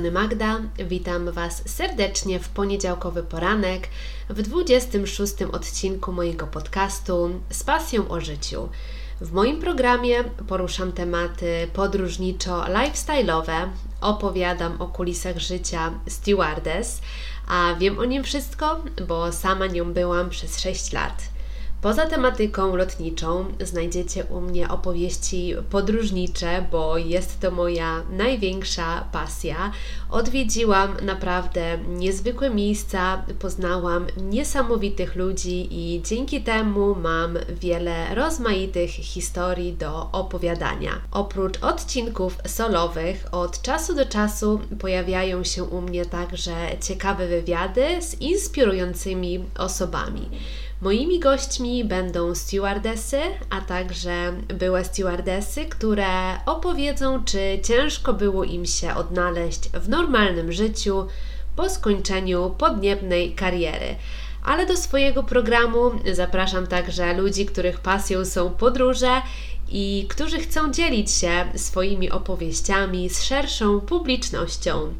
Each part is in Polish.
strony Magda. Witam Was serdecznie w poniedziałkowy poranek w 26 odcinku mojego podcastu z pasją o życiu. W moim programie poruszam tematy podróżniczo-lifestyle'owe, opowiadam o kulisach życia stewardess, a wiem o nim wszystko, bo sama nią byłam przez 6 lat. Poza tematyką lotniczą znajdziecie u mnie opowieści podróżnicze, bo jest to moja największa pasja. Odwiedziłam naprawdę niezwykłe miejsca, poznałam niesamowitych ludzi i dzięki temu mam wiele rozmaitych historii do opowiadania. Oprócz odcinków solowych, od czasu do czasu pojawiają się u mnie także ciekawe wywiady z inspirującymi osobami. Moimi gośćmi będą stewardesy, a także byłe stewardesy, które opowiedzą, czy ciężko było im się odnaleźć w normalnym życiu po skończeniu podniebnej kariery. Ale do swojego programu zapraszam także ludzi, których pasją są podróże i którzy chcą dzielić się swoimi opowieściami z szerszą publicznością.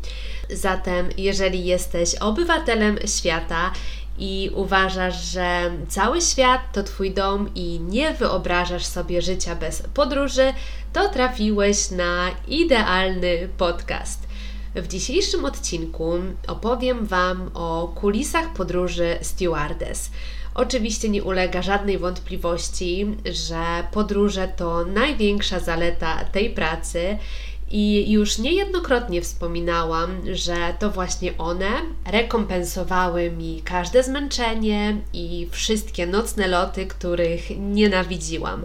Zatem, jeżeli jesteś obywatelem świata i uważasz, że cały świat to Twój dom i nie wyobrażasz sobie życia bez podróży, to trafiłeś na idealny podcast. W dzisiejszym odcinku opowiem Wam o kulisach podróży stewardess. Oczywiście nie ulega żadnej wątpliwości, że podróże to największa zaleta tej pracy i już niejednokrotnie wspominałam, że to właśnie one rekompensowały mi każde zmęczenie i wszystkie nocne loty, których nienawidziłam.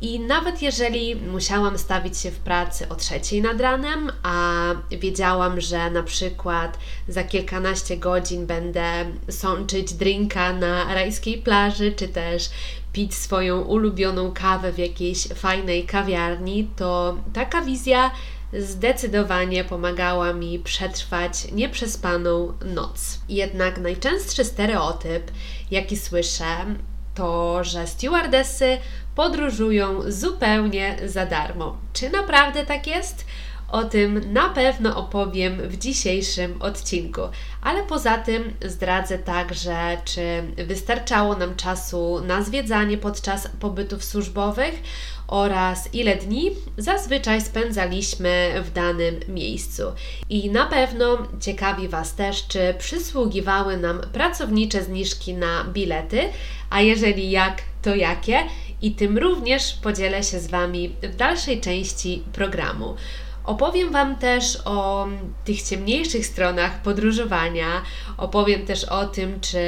I nawet jeżeli musiałam stawić się w pracy o trzeciej nad ranem, a wiedziałam, że na przykład za kilkanaście godzin będę sączyć drinka na rajskiej plaży, czy też pić swoją ulubioną kawę w jakiejś fajnej kawiarni, to taka wizja zdecydowanie pomagała mi przetrwać nieprzespaną noc. Jednak najczęstszy stereotyp, jaki słyszę, to, że stewardessy podróżują zupełnie za darmo. Czy naprawdę tak jest? O tym na pewno opowiem w dzisiejszym odcinku, ale poza tym zdradzę także, czy wystarczało nam czasu na zwiedzanie podczas pobytów służbowych oraz ile dni zazwyczaj spędzaliśmy w danym miejscu. I na pewno ciekawi Was też, czy przysługiwały nam pracownicze zniżki na bilety, a jeżeli jak, to jakie? I tym również podzielę się z Wami w dalszej części programu. Opowiem Wam też o tych ciemniejszych stronach podróżowania. Opowiem też o tym, czy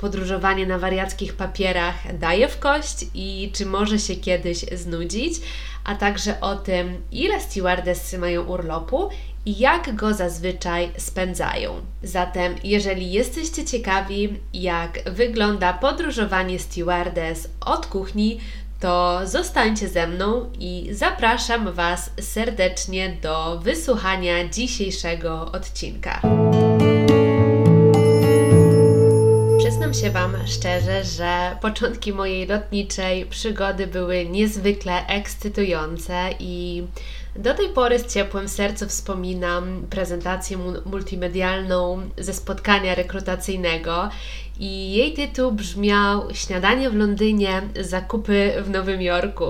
podróżowanie na wariackich papierach daje w kość i czy może się kiedyś znudzić, a także o tym, ile stewardessy mają urlopu i jak go zazwyczaj spędzają. Zatem, jeżeli jesteście ciekawi, jak wygląda podróżowanie stewardess od kuchni, to zostańcie ze mną i zapraszam Was serdecznie do wysłuchania dzisiejszego odcinka. Przyznam się Wam szczerze, że początki mojej lotniczej przygody były niezwykle ekscytujące i do tej pory z ciepłym sercem wspominam prezentację multimedialną ze spotkania rekrutacyjnego i jej tytuł brzmiał Śniadanie w Londynie, zakupy w Nowym Jorku.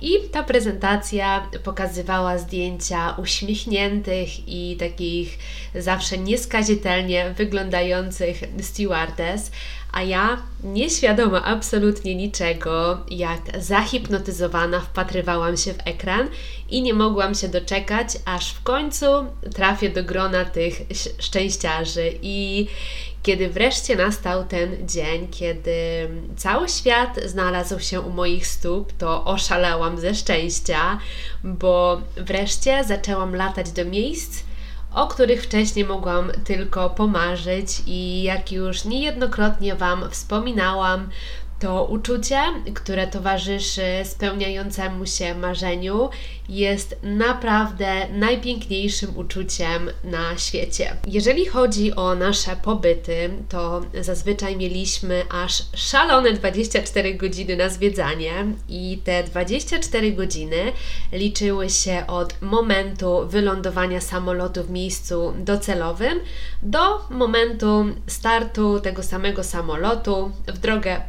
I ta prezentacja pokazywała zdjęcia uśmiechniętych i takich zawsze nieskazitelnie wyglądających stewardess, a ja, nieświadoma absolutnie niczego, jak zahipnotyzowana, wpatrywałam się w ekran i nie mogłam się doczekać, aż w końcu trafię do grona tych szczęściarzy. I kiedy wreszcie nastał ten dzień, kiedy cały świat znalazł się u moich stóp, to oszalałam ze szczęścia, bo wreszcie zaczęłam latać do miejsc, o których wcześniej mogłam tylko pomarzyć i jak już niejednokrotnie Wam wspominałam, To uczucie, które towarzyszy spełniającemu się marzeniu, jest naprawdę najpiękniejszym uczuciem na świecie. Jeżeli chodzi o nasze pobyty, to zazwyczaj mieliśmy aż szalone 24 godziny na zwiedzanie i te 24 godziny liczyły się od momentu wylądowania samolotu w miejscu docelowym do momentu startu tego samego samolotu w drogę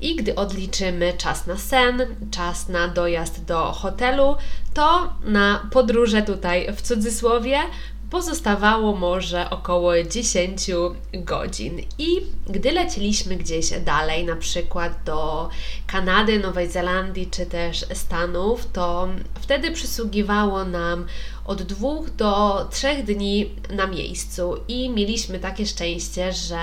I gdy odliczymy czas na sen, czas na dojazd do hotelu, to na podróże tutaj w cudzysłowie pozostawało może około 10 godzin. I gdy leciliśmy gdzieś dalej, na przykład do Kanady, Nowej Zelandii czy też Stanów, to wtedy przysługiwało nam od dwóch do trzech dni na miejscu i mieliśmy takie szczęście, że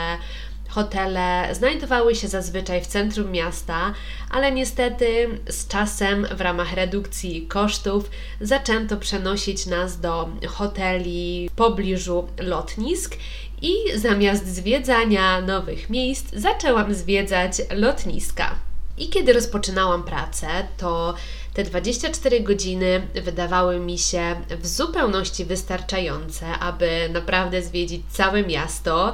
Hotele znajdowały się zazwyczaj w centrum miasta, ale niestety z czasem w ramach redukcji kosztów zaczęto przenosić nas do hoteli w pobliżu lotnisk i zamiast zwiedzania nowych miejsc zaczęłam zwiedzać lotniska. I kiedy rozpoczynałam pracę, to te 24 godziny wydawały mi się w zupełności wystarczające, aby naprawdę zwiedzić całe miasto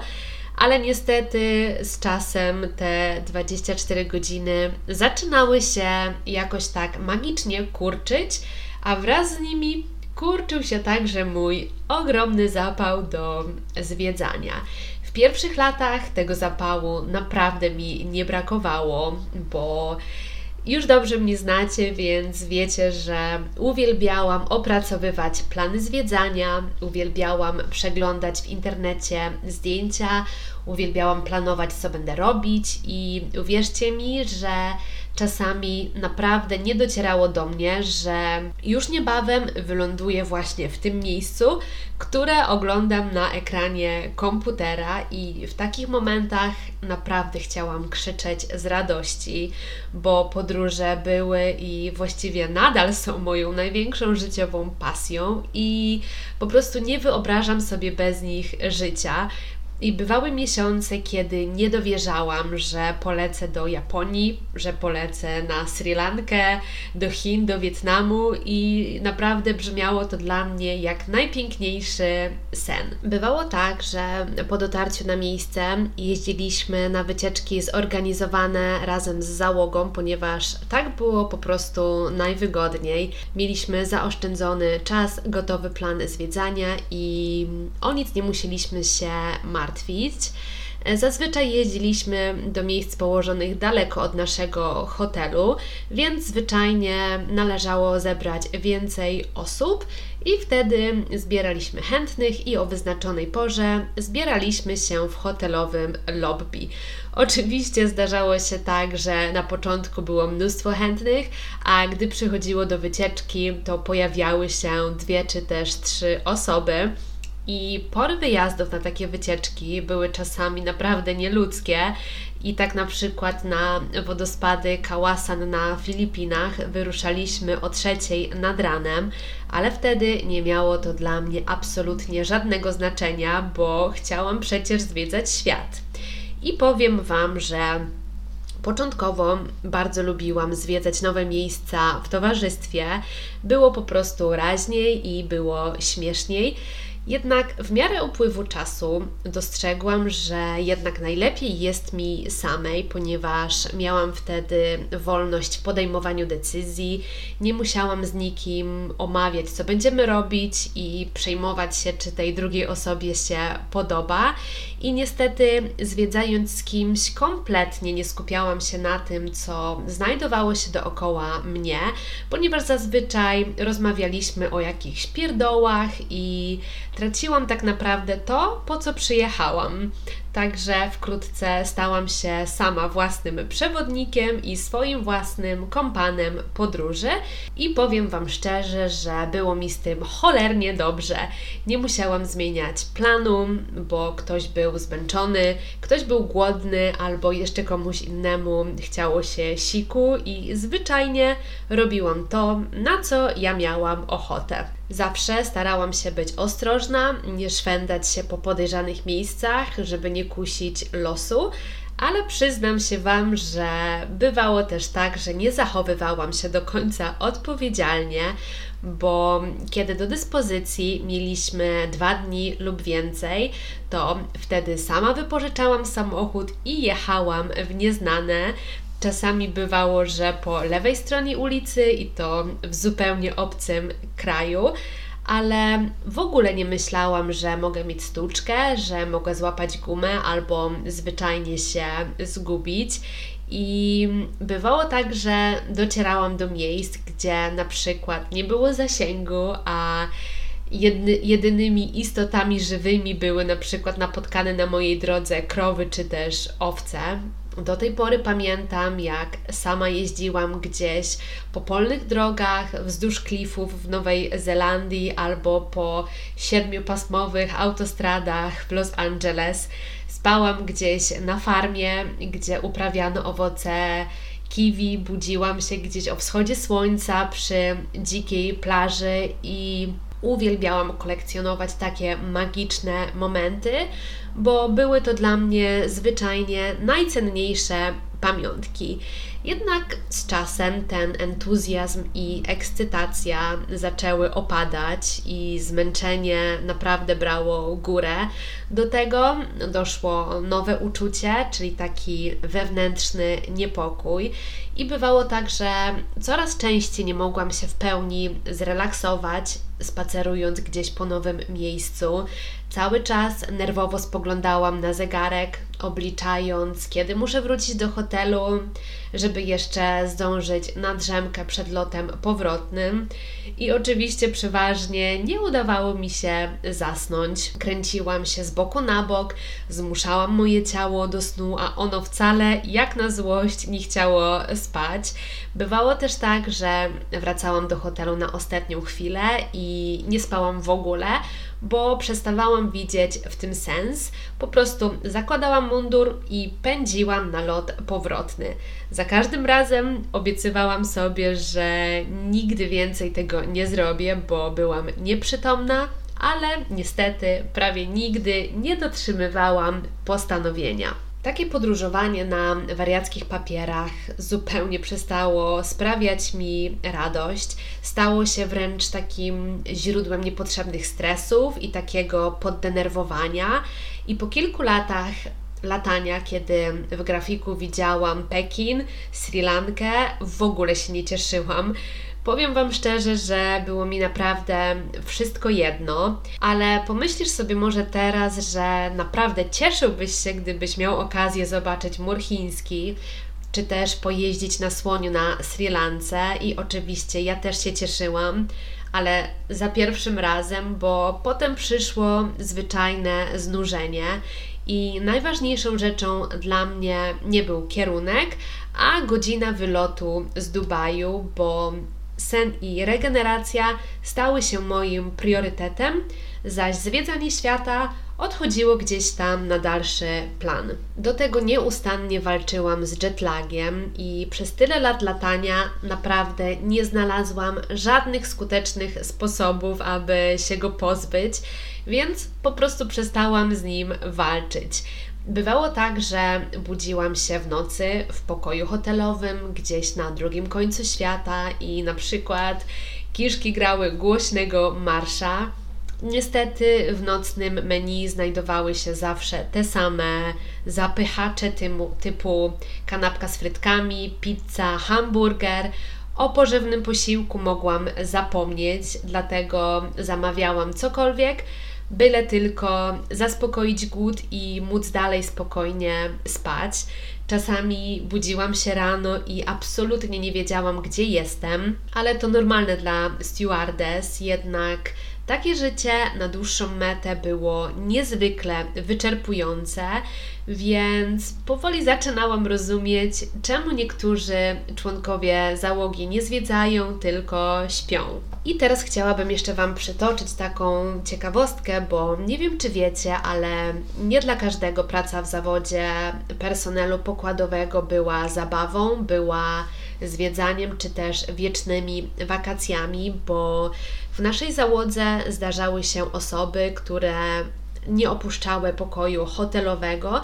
ale niestety z czasem te 24 godziny zaczynały się jakoś tak magicznie kurczyć, a wraz z nimi kurczył się także mój ogromny zapał do zwiedzania. W pierwszych latach tego zapału naprawdę mi nie brakowało, bo już dobrze mnie znacie, więc wiecie, że uwielbiałam opracowywać plany zwiedzania, uwielbiałam przeglądać w internecie zdjęcia, uwielbiałam planować, co będę robić, i uwierzcie mi, że czasami naprawdę nie docierało do mnie, że już niebawem wyląduję właśnie w tym miejscu, które oglądam na ekranie komputera, i w takich momentach naprawdę chciałam krzyczeć z radości, bo podróże były i właściwie nadal są moją największą życiową pasją, i po prostu nie wyobrażam sobie bez nich życia. I bywały miesiące, kiedy nie dowierzałam, że polecę do Japonii, że polecę na Sri Lankę, do Chin, do Wietnamu i naprawdę brzmiało to dla mnie jak najpiękniejszy sen. Bywało tak, że po dotarciu na miejsce jeździliśmy na wycieczki zorganizowane razem z załogą, ponieważ tak było po prostu najwygodniej. Mieliśmy zaoszczędzony czas, gotowy plan zwiedzania i o nic nie musieliśmy się martwić martwić. Zazwyczaj jeździliśmy do miejsc położonych daleko od naszego hotelu, więc zwyczajnie należało zebrać więcej osób i wtedy zbieraliśmy chętnych i o wyznaczonej porze zbieraliśmy się w hotelowym lobby. Oczywiście zdarzało się tak, że na początku było mnóstwo chętnych, a gdy przychodziło do wycieczki, to pojawiały się dwie czy też trzy osoby. I pory wyjazdów na takie wycieczki były czasami naprawdę nieludzkie. I tak na przykład na wodospady Kałasan na Filipinach wyruszaliśmy o trzeciej nad ranem, ale wtedy nie miało to dla mnie absolutnie żadnego znaczenia, bo chciałam przecież zwiedzać świat. I powiem Wam, że Początkowo bardzo lubiłam zwiedzać nowe miejsca w towarzystwie. Było po prostu raźniej i było śmieszniej. Jednak w miarę upływu czasu dostrzegłam, że jednak najlepiej jest mi samej, ponieważ miałam wtedy wolność w podejmowaniu decyzji, nie musiałam z nikim omawiać, co będziemy robić i przejmować się, czy tej drugiej osobie się podoba. I niestety, zwiedzając z kimś, kompletnie nie skupiałam się na tym, co znajdowało się dookoła mnie, ponieważ zazwyczaj rozmawialiśmy o jakichś pierdołach i traciłam tak naprawdę to, po co przyjechałam. Także wkrótce stałam się sama własnym przewodnikiem i swoim własnym kompanem podróży i powiem Wam szczerze, że było mi z tym cholernie dobrze. Nie musiałam zmieniać planu, bo ktoś był zmęczony, ktoś był głodny albo jeszcze komuś innemu chciało się siku i zwyczajnie robiłam to, na co ja miałam ochotę. Zawsze starałam się być ostrożna, nie szwendać się po podejrzanych miejscach, żeby nie kusić losu, ale przyznam się Wam, że bywało też tak, że nie zachowywałam się do końca odpowiedzialnie, bo kiedy do dyspozycji mieliśmy dwa dni lub więcej, to wtedy sama wypożyczałam samochód i jechałam w nieznane. Czasami bywało, że po lewej stronie ulicy i to w zupełnie obcym kraju, ale w ogóle nie myślałam, że mogę mieć stuczkę, że mogę złapać gumę albo zwyczajnie się zgubić. I bywało tak, że docierałam do miejsc, gdzie na przykład nie było zasięgu, a jedny, jedynymi istotami żywymi były na przykład napotkane na mojej drodze krowy czy też owce. Do tej pory pamiętam, jak sama jeździłam gdzieś po polnych drogach, wzdłuż klifów w Nowej Zelandii albo po siedmiopasmowych autostradach w Los Angeles. Spałam gdzieś na farmie, gdzie uprawiano owoce kiwi, budziłam się gdzieś o wschodzie słońca przy dzikiej plaży i uwielbiałam kolekcjonować takie magiczne momenty, bo były to dla mnie zwyczajnie najcenniejsze pamiątki. Jednak z czasem ten entuzjazm i ekscytacja zaczęły opadać i zmęczenie naprawdę brało górę. Do tego doszło nowe uczucie, czyli taki wewnętrzny niepokój. I bywało tak, że coraz częściej nie mogłam się w pełni zrelaksować, spacerując gdzieś po nowym miejscu. Cały czas nerwowo spoglądałam na zegarek, obliczając, kiedy muszę wrócić do hotelu, żeby jeszcze zdążyć na drzemkę przed lotem powrotnym. I oczywiście przeważnie nie udawało mi się zasnąć. Kręciłam się z boku na bok, zmuszałam moje ciało do snu, a ono wcale, jak na złość, nie chciało spać. Bywało też tak, że wracałam do hotelu na ostatnią chwilę i nie spałam w ogóle, bo przestawałam widzieć w tym sens. Po prostu zakładałam mundur i pędziłam na lot powrotny. Za każdym razem obiecywałam sobie, że nigdy więcej tego nie zrobię, bo byłam nieprzytomna, ale niestety prawie nigdy nie dotrzymywałam postanowienia. Takie podróżowanie na wariackich papierach zupełnie przestało sprawiać mi radość. Stało się wręcz takim źródłem niepotrzebnych stresów i takiego poddenerwowania. I po kilku latach latania, kiedy w grafiku widziałam Pekin, Sri Lankę, w ogóle się nie cieszyłam Powiem Wam szczerze, że było mi naprawdę wszystko jedno, ale pomyślisz sobie może teraz, że naprawdę cieszyłbyś się, gdybyś miał okazję zobaczyć mur chiński, czy też pojeździć na słoniu na Sri Lance i oczywiście ja też się cieszyłam, ale za pierwszym razem, bo potem przyszło zwyczajne znużenie i najważniejszą rzeczą dla mnie nie był kierunek, a godzina wylotu z Dubaju, bo sen i regeneracja stały się moim priorytetem, zaś zwiedzanie świata odchodziło gdzieś tam na dalszy plan. Do tego nieustannie walczyłam z jetlagiem i przez tyle lat latania naprawdę nie znalazłam żadnych skutecznych sposobów, aby się go pozbyć, więc po prostu przestałam z nim walczyć. Bywało tak, że budziłam się w nocy w pokoju hotelowym gdzieś na drugim końcu świata i na przykład kiszki grały głośnego marsza. Niestety w nocnym menu znajdowały się zawsze te same zapychacze typu, typu kanapka z frytkami, pizza, hamburger. O pożywnym posiłku mogłam zapomnieć, dlatego zamawiałam cokolwiek byle tylko zaspokoić głód i móc dalej spokojnie spać. Czasami budziłam się rano i absolutnie nie wiedziałam, gdzie jestem, ale to normalne dla stewardess, jednak takie życie na dłuższą metę było niezwykle wyczerpujące, więc powoli zaczynałam rozumieć, czemu niektórzy członkowie załogi nie zwiedzają, tylko śpią. I teraz chciałabym jeszcze Wam przytoczyć taką ciekawostkę, bo nie wiem, czy wiecie, ale nie dla każdego praca w zawodzie personelu pokładowego była zabawą, była zwiedzaniem czy też wiecznymi wakacjami, bo w naszej załodze zdarzały się osoby, które nie opuszczały pokoju hotelowego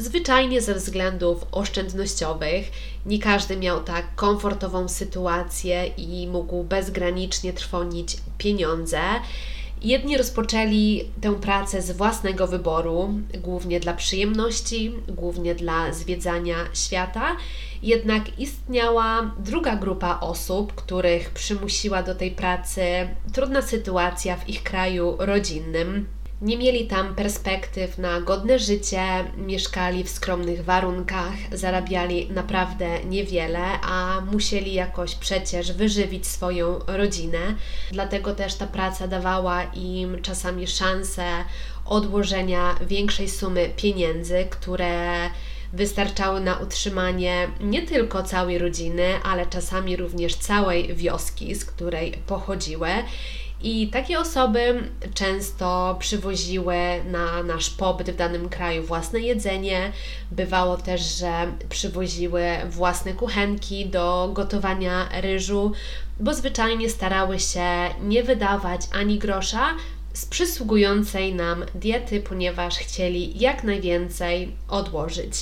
zwyczajnie ze względów oszczędnościowych. Nie każdy miał tak komfortową sytuację i mógł bezgranicznie trwonić pieniądze. Jedni rozpoczęli tę pracę z własnego wyboru, głównie dla przyjemności, głównie dla zwiedzania świata. Jednak istniała druga grupa osób, których przymusiła do tej pracy trudna sytuacja w ich kraju rodzinnym. Nie mieli tam perspektyw na godne życie, mieszkali w skromnych warunkach, zarabiali naprawdę niewiele, a musieli jakoś przecież wyżywić swoją rodzinę. Dlatego też ta praca dawała im czasami szansę odłożenia większej sumy pieniędzy, które wystarczały na utrzymanie nie tylko całej rodziny, ale czasami również całej wioski, z której pochodziły. I takie osoby często przywoziły na nasz pobyt w danym kraju własne jedzenie. Bywało też, że przywoziły własne kuchenki do gotowania ryżu, bo zwyczajnie starały się nie wydawać ani grosza z przysługującej nam diety, ponieważ chcieli jak najwięcej odłożyć.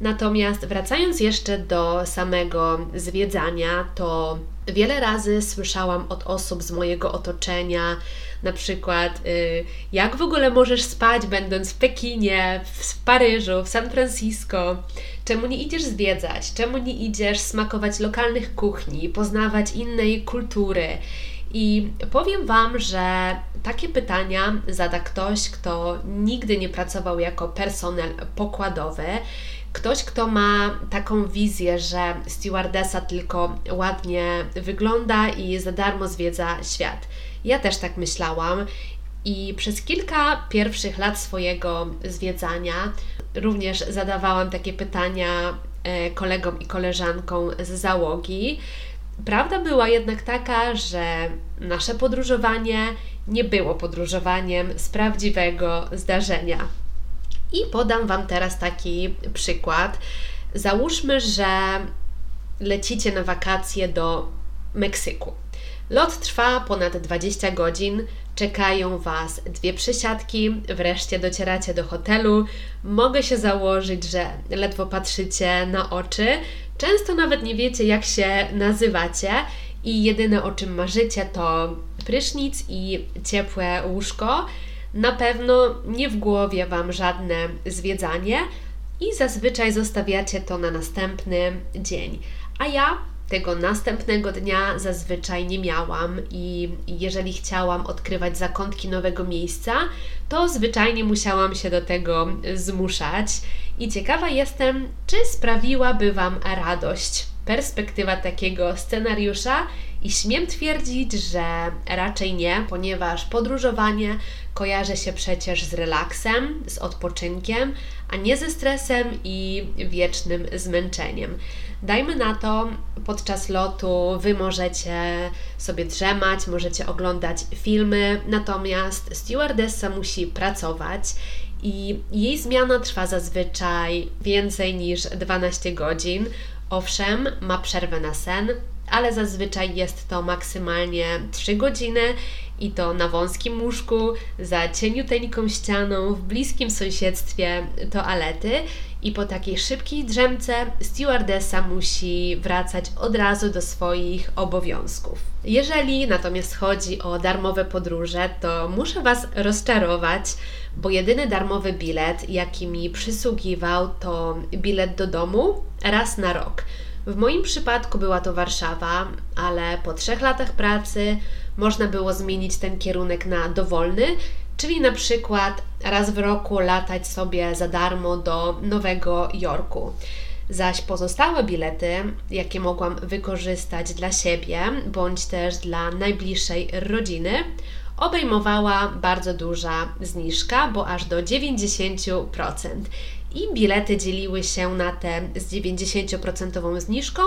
Natomiast wracając jeszcze do samego zwiedzania, to wiele razy słyszałam od osób z mojego otoczenia, na przykład, y, jak w ogóle możesz spać, będąc w Pekinie, w Paryżu, w San Francisco? Czemu nie idziesz zwiedzać? Czemu nie idziesz smakować lokalnych kuchni, poznawać innej kultury? I powiem Wam, że takie pytania zada ktoś, kto nigdy nie pracował jako personel pokładowy Ktoś, kto ma taką wizję, że stewardesa tylko ładnie wygląda i za darmo zwiedza świat. Ja też tak myślałam i przez kilka pierwszych lat swojego zwiedzania również zadawałam takie pytania e, kolegom i koleżankom z załogi. Prawda była jednak taka, że nasze podróżowanie nie było podróżowaniem z prawdziwego zdarzenia. I podam Wam teraz taki przykład. Załóżmy, że lecicie na wakacje do Meksyku. Lot trwa ponad 20 godzin, czekają Was dwie przesiadki, wreszcie docieracie do hotelu. Mogę się założyć, że ledwo patrzycie na oczy, często nawet nie wiecie, jak się nazywacie, i jedyne o czym marzycie to prysznic i ciepłe łóżko. Na pewno nie w głowie Wam żadne zwiedzanie i zazwyczaj zostawiacie to na następny dzień. A ja tego następnego dnia zazwyczaj nie miałam i jeżeli chciałam odkrywać zakątki nowego miejsca, to zwyczajnie musiałam się do tego zmuszać. I ciekawa jestem, czy sprawiłaby Wam radość perspektywa takiego scenariusza i śmiem twierdzić, że raczej nie, ponieważ podróżowanie kojarzy się przecież z relaksem, z odpoczynkiem, a nie ze stresem i wiecznym zmęczeniem. Dajmy na to, podczas lotu Wy możecie sobie drzemać, możecie oglądać filmy, natomiast stewardessa musi pracować i jej zmiana trwa zazwyczaj więcej niż 12 godzin. Owszem, ma przerwę na sen, ale zazwyczaj jest to maksymalnie 3 godziny i to na wąskim łóżku, za cieniuteńką ścianą, w bliskim sąsiedztwie toalety. I po takiej szybkiej drzemce stewardessa musi wracać od razu do swoich obowiązków. Jeżeli natomiast chodzi o darmowe podróże, to muszę Was rozczarować, bo jedyny darmowy bilet, jaki mi przysługiwał, to bilet do domu raz na rok. W moim przypadku była to Warszawa, ale po trzech latach pracy można było zmienić ten kierunek na dowolny, czyli na przykład raz w roku latać sobie za darmo do Nowego Jorku. Zaś pozostałe bilety, jakie mogłam wykorzystać dla siebie bądź też dla najbliższej rodziny, obejmowała bardzo duża zniżka, bo aż do 90% i bilety dzieliły się na te z 90% zniżką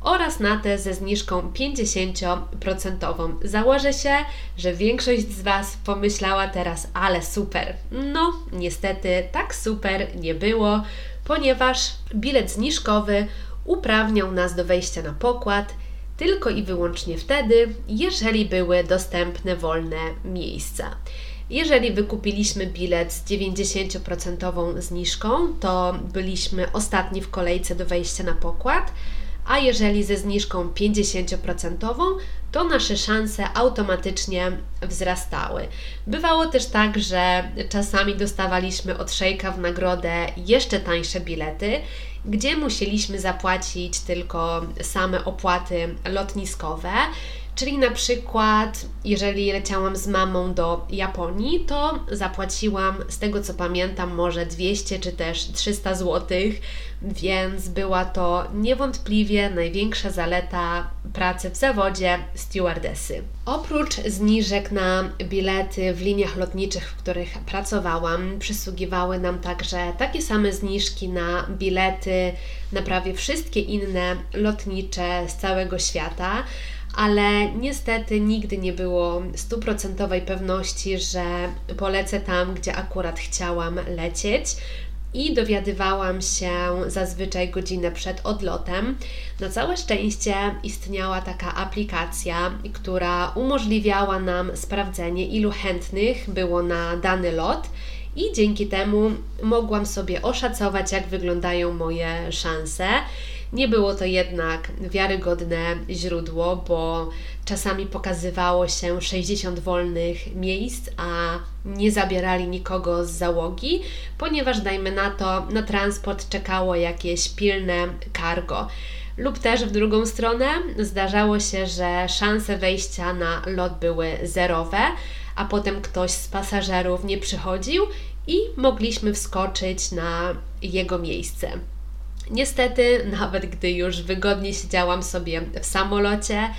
oraz na te ze zniżką 50%. Założę się, że większość z Was pomyślała teraz, ale super. No, niestety tak super nie było, ponieważ bilet zniżkowy uprawniał nas do wejścia na pokład tylko i wyłącznie wtedy, jeżeli były dostępne wolne miejsca. Jeżeli wykupiliśmy bilet z 90% zniżką, to byliśmy ostatni w kolejce do wejścia na pokład, a jeżeli ze zniżką 50%, to nasze szanse automatycznie wzrastały. Bywało też tak, że czasami dostawaliśmy od szejka w nagrodę jeszcze tańsze bilety, gdzie musieliśmy zapłacić tylko same opłaty lotniskowe. Czyli na przykład, jeżeli leciałam z mamą do Japonii, to zapłaciłam, z tego co pamiętam, może 200 czy też 300 zł, więc była to niewątpliwie największa zaleta pracy w zawodzie stewardessy. Oprócz zniżek na bilety w liniach lotniczych, w których pracowałam, przysługiwały nam także takie same zniżki na bilety na prawie wszystkie inne lotnicze z całego świata ale niestety nigdy nie było stuprocentowej pewności, że polecę tam, gdzie akurat chciałam lecieć. I dowiadywałam się zazwyczaj godzinę przed odlotem. Na całe szczęście istniała taka aplikacja, która umożliwiała nam sprawdzenie, ilu chętnych było na dany lot i dzięki temu mogłam sobie oszacować, jak wyglądają moje szanse. Nie było to jednak wiarygodne źródło, bo czasami pokazywało się 60 wolnych miejsc, a nie zabierali nikogo z załogi, ponieważ dajmy na to, na transport czekało jakieś pilne cargo. Lub też w drugą stronę zdarzało się, że szanse wejścia na lot były zerowe, a potem ktoś z pasażerów nie przychodził i mogliśmy wskoczyć na jego miejsce. Niestety, nawet gdy już wygodnie siedziałam sobie w samolocie,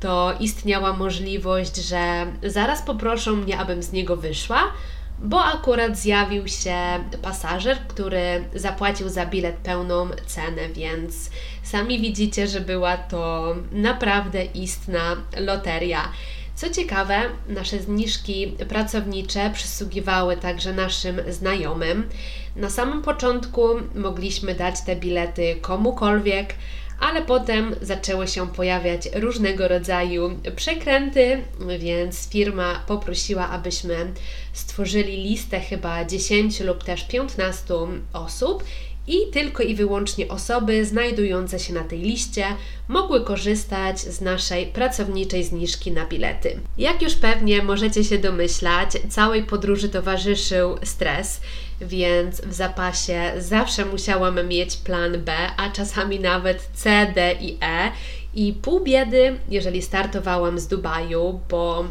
to istniała możliwość, że zaraz poproszą mnie, abym z niego wyszła, bo akurat zjawił się pasażer, który zapłacił za bilet pełną cenę, więc sami widzicie, że była to naprawdę istna loteria. Co ciekawe, nasze zniżki pracownicze przysługiwały także naszym znajomym. Na samym początku mogliśmy dać te bilety komukolwiek, ale potem zaczęły się pojawiać różnego rodzaju przekręty, więc firma poprosiła, abyśmy stworzyli listę chyba 10 lub też 15 osób i tylko i wyłącznie osoby znajdujące się na tej liście mogły korzystać z naszej pracowniczej zniżki na bilety. Jak już pewnie możecie się domyślać, całej podróży towarzyszył stres, więc w zapasie zawsze musiałam mieć plan B, a czasami nawet C, D i E. I pół biedy, jeżeli startowałam z Dubaju, bo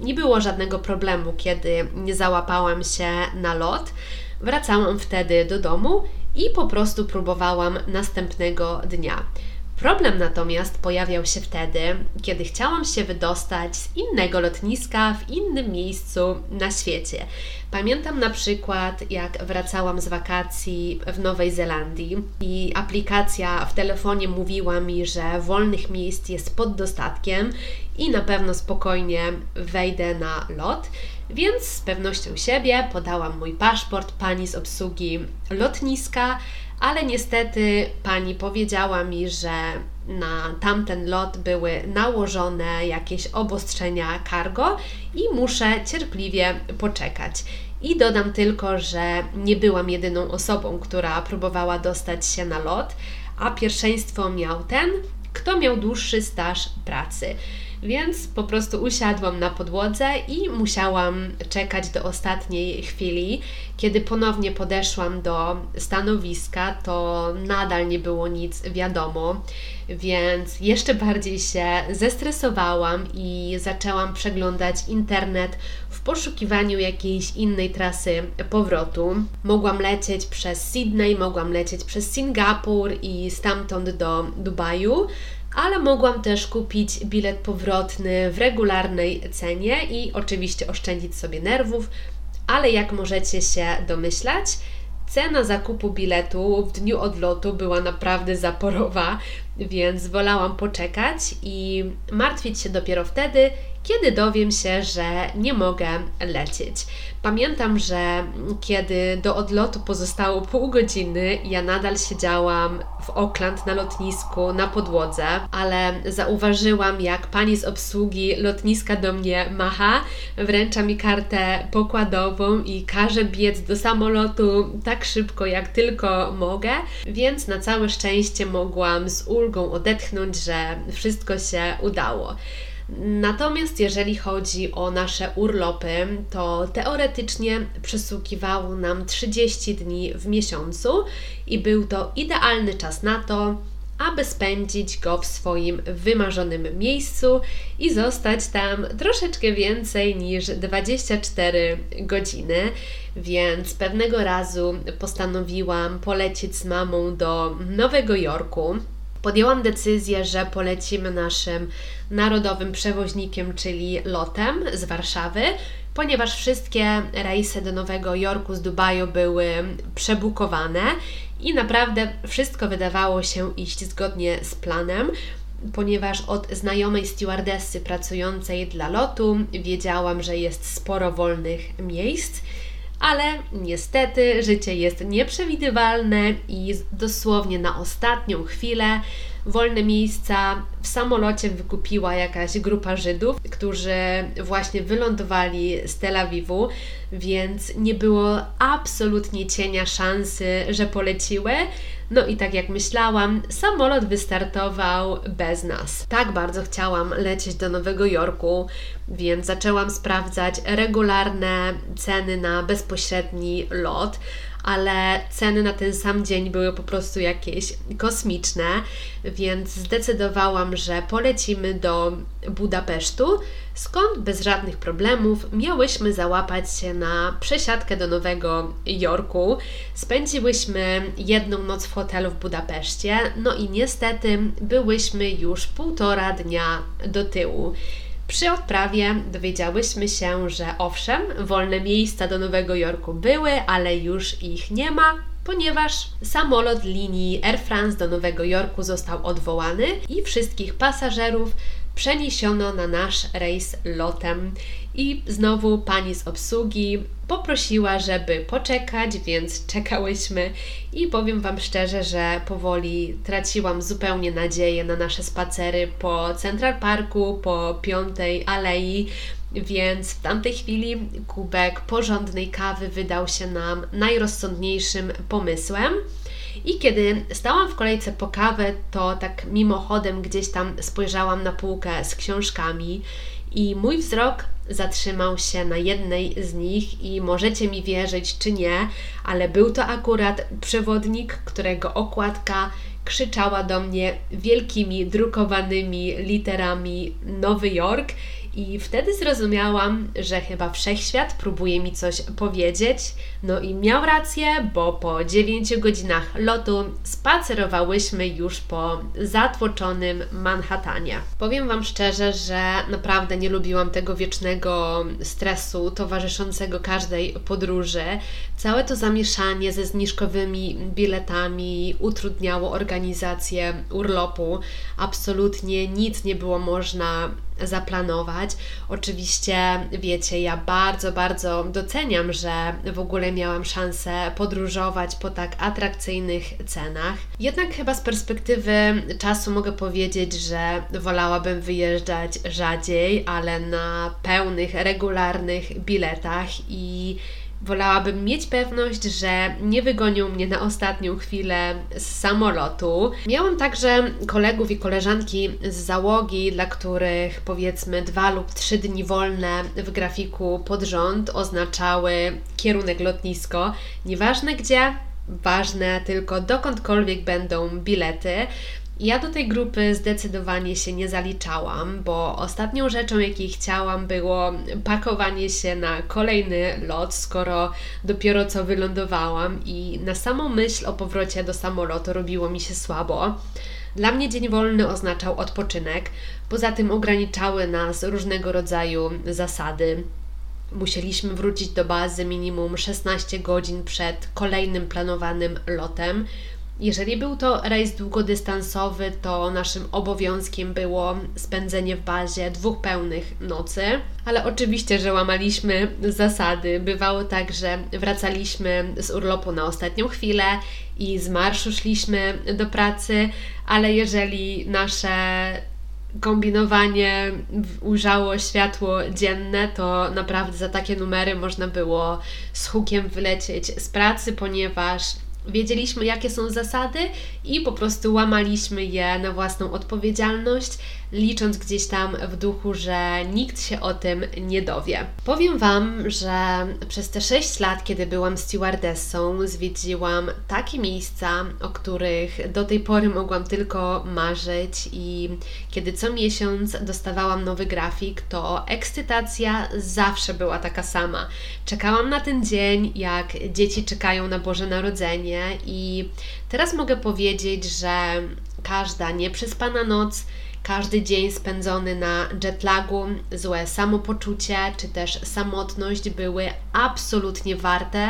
nie było żadnego problemu, kiedy nie załapałam się na lot. Wracałam wtedy do domu i po prostu próbowałam następnego dnia. Problem natomiast pojawiał się wtedy, kiedy chciałam się wydostać z innego lotniska w innym miejscu na świecie. Pamiętam na przykład, jak wracałam z wakacji w Nowej Zelandii i aplikacja w telefonie mówiła mi, że wolnych miejsc jest pod dostatkiem i na pewno spokojnie wejdę na lot. Więc z pewnością siebie podałam mój paszport pani z obsługi lotniska, ale niestety pani powiedziała mi, że na tamten lot były nałożone jakieś obostrzenia cargo i muszę cierpliwie poczekać. I dodam tylko, że nie byłam jedyną osobą, która próbowała dostać się na lot, a pierwszeństwo miał ten, kto miał dłuższy staż pracy. Więc po prostu usiadłam na podłodze i musiałam czekać do ostatniej chwili. Kiedy ponownie podeszłam do stanowiska, to nadal nie było nic wiadomo, więc jeszcze bardziej się zestresowałam i zaczęłam przeglądać internet w poszukiwaniu jakiejś innej trasy powrotu. Mogłam lecieć przez Sydney, mogłam lecieć przez Singapur i stamtąd do Dubaju ale mogłam też kupić bilet powrotny w regularnej cenie i oczywiście oszczędzić sobie nerwów, ale jak możecie się domyślać, cena zakupu biletu w dniu odlotu była naprawdę zaporowa, więc wolałam poczekać i martwić się dopiero wtedy, kiedy dowiem się, że nie mogę lecieć. Pamiętam, że kiedy do odlotu pozostało pół godziny, ja nadal siedziałam w Oakland na lotnisku na podłodze, ale zauważyłam, jak pani z obsługi lotniska do mnie macha, wręcza mi kartę pokładową i każe biec do samolotu tak szybko, jak tylko mogę, więc na całe szczęście mogłam z ulgą odetchnąć, że wszystko się udało. Natomiast jeżeli chodzi o nasze urlopy, to teoretycznie przysługiwało nam 30 dni w miesiącu i był to idealny czas na to, aby spędzić go w swoim wymarzonym miejscu i zostać tam troszeczkę więcej niż 24 godziny. Więc pewnego razu postanowiłam polecieć z mamą do Nowego Jorku podjęłam decyzję, że polecimy naszym narodowym przewoźnikiem, czyli lotem z Warszawy, ponieważ wszystkie rejsy do Nowego Jorku z Dubaju były przebukowane i naprawdę wszystko wydawało się iść zgodnie z planem ponieważ od znajomej stewardessy pracującej dla lotu wiedziałam, że jest sporo wolnych miejsc ale niestety życie jest nieprzewidywalne i dosłownie na ostatnią chwilę wolne miejsca w samolocie wykupiła jakaś grupa Żydów, którzy właśnie wylądowali z Tel Awiwu, więc nie było absolutnie cienia szansy, że poleciły. No i tak jak myślałam, samolot wystartował bez nas. Tak bardzo chciałam lecieć do Nowego Jorku, więc zaczęłam sprawdzać regularne ceny na bezpośredni lot ale ceny na ten sam dzień były po prostu jakieś kosmiczne, więc zdecydowałam, że polecimy do Budapesztu, skąd bez żadnych problemów miałyśmy załapać się na przesiadkę do Nowego Jorku. Spędziłyśmy jedną noc w hotelu w Budapeszcie, no i niestety byłyśmy już półtora dnia do tyłu. Przy odprawie dowiedziałyśmy się, że owszem, wolne miejsca do Nowego Jorku były, ale już ich nie ma, ponieważ samolot linii Air France do Nowego Jorku został odwołany i wszystkich pasażerów przeniesiono na nasz rejs lotem. I znowu pani z obsługi poprosiła, żeby poczekać, więc czekałyśmy i powiem Wam szczerze, że powoli traciłam zupełnie nadzieję na nasze spacery po Central Parku, po Piątej Alei, więc w tamtej chwili kubek porządnej kawy wydał się nam najrozsądniejszym pomysłem. I kiedy stałam w kolejce po kawę, to tak mimochodem gdzieś tam spojrzałam na półkę z książkami i mój wzrok zatrzymał się na jednej z nich i możecie mi wierzyć czy nie, ale był to akurat przewodnik, którego okładka krzyczała do mnie wielkimi drukowanymi literami Nowy Jork i wtedy zrozumiałam, że chyba wszechświat próbuje mi coś powiedzieć. No i miał rację, bo po 9 godzinach lotu spacerowałyśmy już po zatłoczonym Manhattanie. Powiem Wam szczerze, że naprawdę nie lubiłam tego wiecznego stresu towarzyszącego każdej podróży. Całe to zamieszanie ze zniżkowymi biletami utrudniało organizację urlopu. Absolutnie nic nie było można zaplanować. Oczywiście, wiecie, ja bardzo, bardzo doceniam, że w ogóle miałam szansę podróżować po tak atrakcyjnych cenach. Jednak chyba z perspektywy czasu mogę powiedzieć, że wolałabym wyjeżdżać rzadziej, ale na pełnych, regularnych biletach i Wolałabym mieć pewność, że nie wygonią mnie na ostatnią chwilę z samolotu. Miałam także kolegów i koleżanki z załogi, dla których powiedzmy dwa lub trzy dni wolne w grafiku pod rząd oznaczały kierunek lotnisko. Nieważne gdzie, ważne tylko dokądkolwiek będą bilety. Ja do tej grupy zdecydowanie się nie zaliczałam, bo ostatnią rzeczą, jakiej chciałam, było pakowanie się na kolejny lot, skoro dopiero co wylądowałam i na samą myśl o powrocie do samolotu robiło mi się słabo. Dla mnie dzień wolny oznaczał odpoczynek, poza tym ograniczały nas różnego rodzaju zasady. Musieliśmy wrócić do bazy minimum 16 godzin przed kolejnym planowanym lotem Jeżeli był to rejs długodystansowy, to naszym obowiązkiem było spędzenie w bazie dwóch pełnych nocy, ale oczywiście, że łamaliśmy zasady. Bywało tak, że wracaliśmy z urlopu na ostatnią chwilę i z marszu szliśmy do pracy, ale jeżeli nasze kombinowanie ujrzało światło dzienne, to naprawdę za takie numery można było z hukiem wylecieć z pracy, ponieważ wiedzieliśmy, jakie są zasady i po prostu łamaliśmy je na własną odpowiedzialność, licząc gdzieś tam w duchu, że nikt się o tym nie dowie. Powiem Wam, że przez te 6 lat, kiedy byłam stewardessą, zwiedziłam takie miejsca, o których do tej pory mogłam tylko marzyć i kiedy co miesiąc dostawałam nowy grafik, to ekscytacja zawsze była taka sama. Czekałam na ten dzień, jak dzieci czekają na Boże Narodzenie i teraz mogę powiedzieć, że każda nieprzespana noc każdy dzień spędzony na jetlagu, złe samopoczucie czy też samotność były absolutnie warte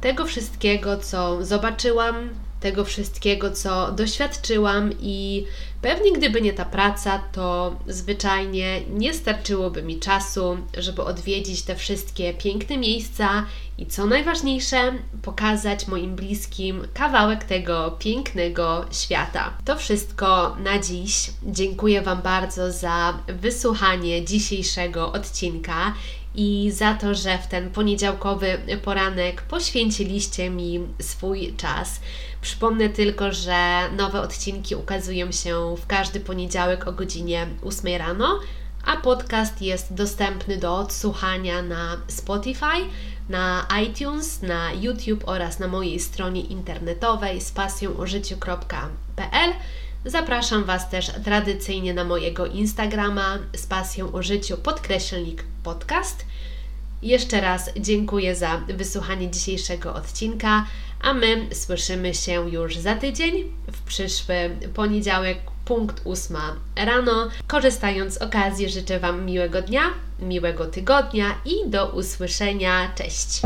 tego wszystkiego, co zobaczyłam, tego wszystkiego, co doświadczyłam i pewnie gdyby nie ta praca, to zwyczajnie nie starczyłoby mi czasu, żeby odwiedzić te wszystkie piękne miejsca i co najważniejsze, pokazać moim bliskim kawałek tego pięknego świata. To wszystko na dziś. Dziękuję Wam bardzo za wysłuchanie dzisiejszego odcinka i za to, że w ten poniedziałkowy poranek poświęciliście mi swój czas. Przypomnę tylko, że nowe odcinki ukazują się w każdy poniedziałek o godzinie 8 rano, a podcast jest dostępny do odsłuchania na Spotify, na iTunes, na YouTube oraz na mojej stronie internetowej spasjonożyciu.pl. Zapraszam Was też tradycyjnie na mojego Instagrama z podkreślnik podcast. Jeszcze raz dziękuję za wysłuchanie dzisiejszego odcinka, a my słyszymy się już za tydzień, w przyszły poniedziałek, punkt 8 rano. Korzystając z okazji, życzę Wam miłego dnia, miłego tygodnia i do usłyszenia. Cześć!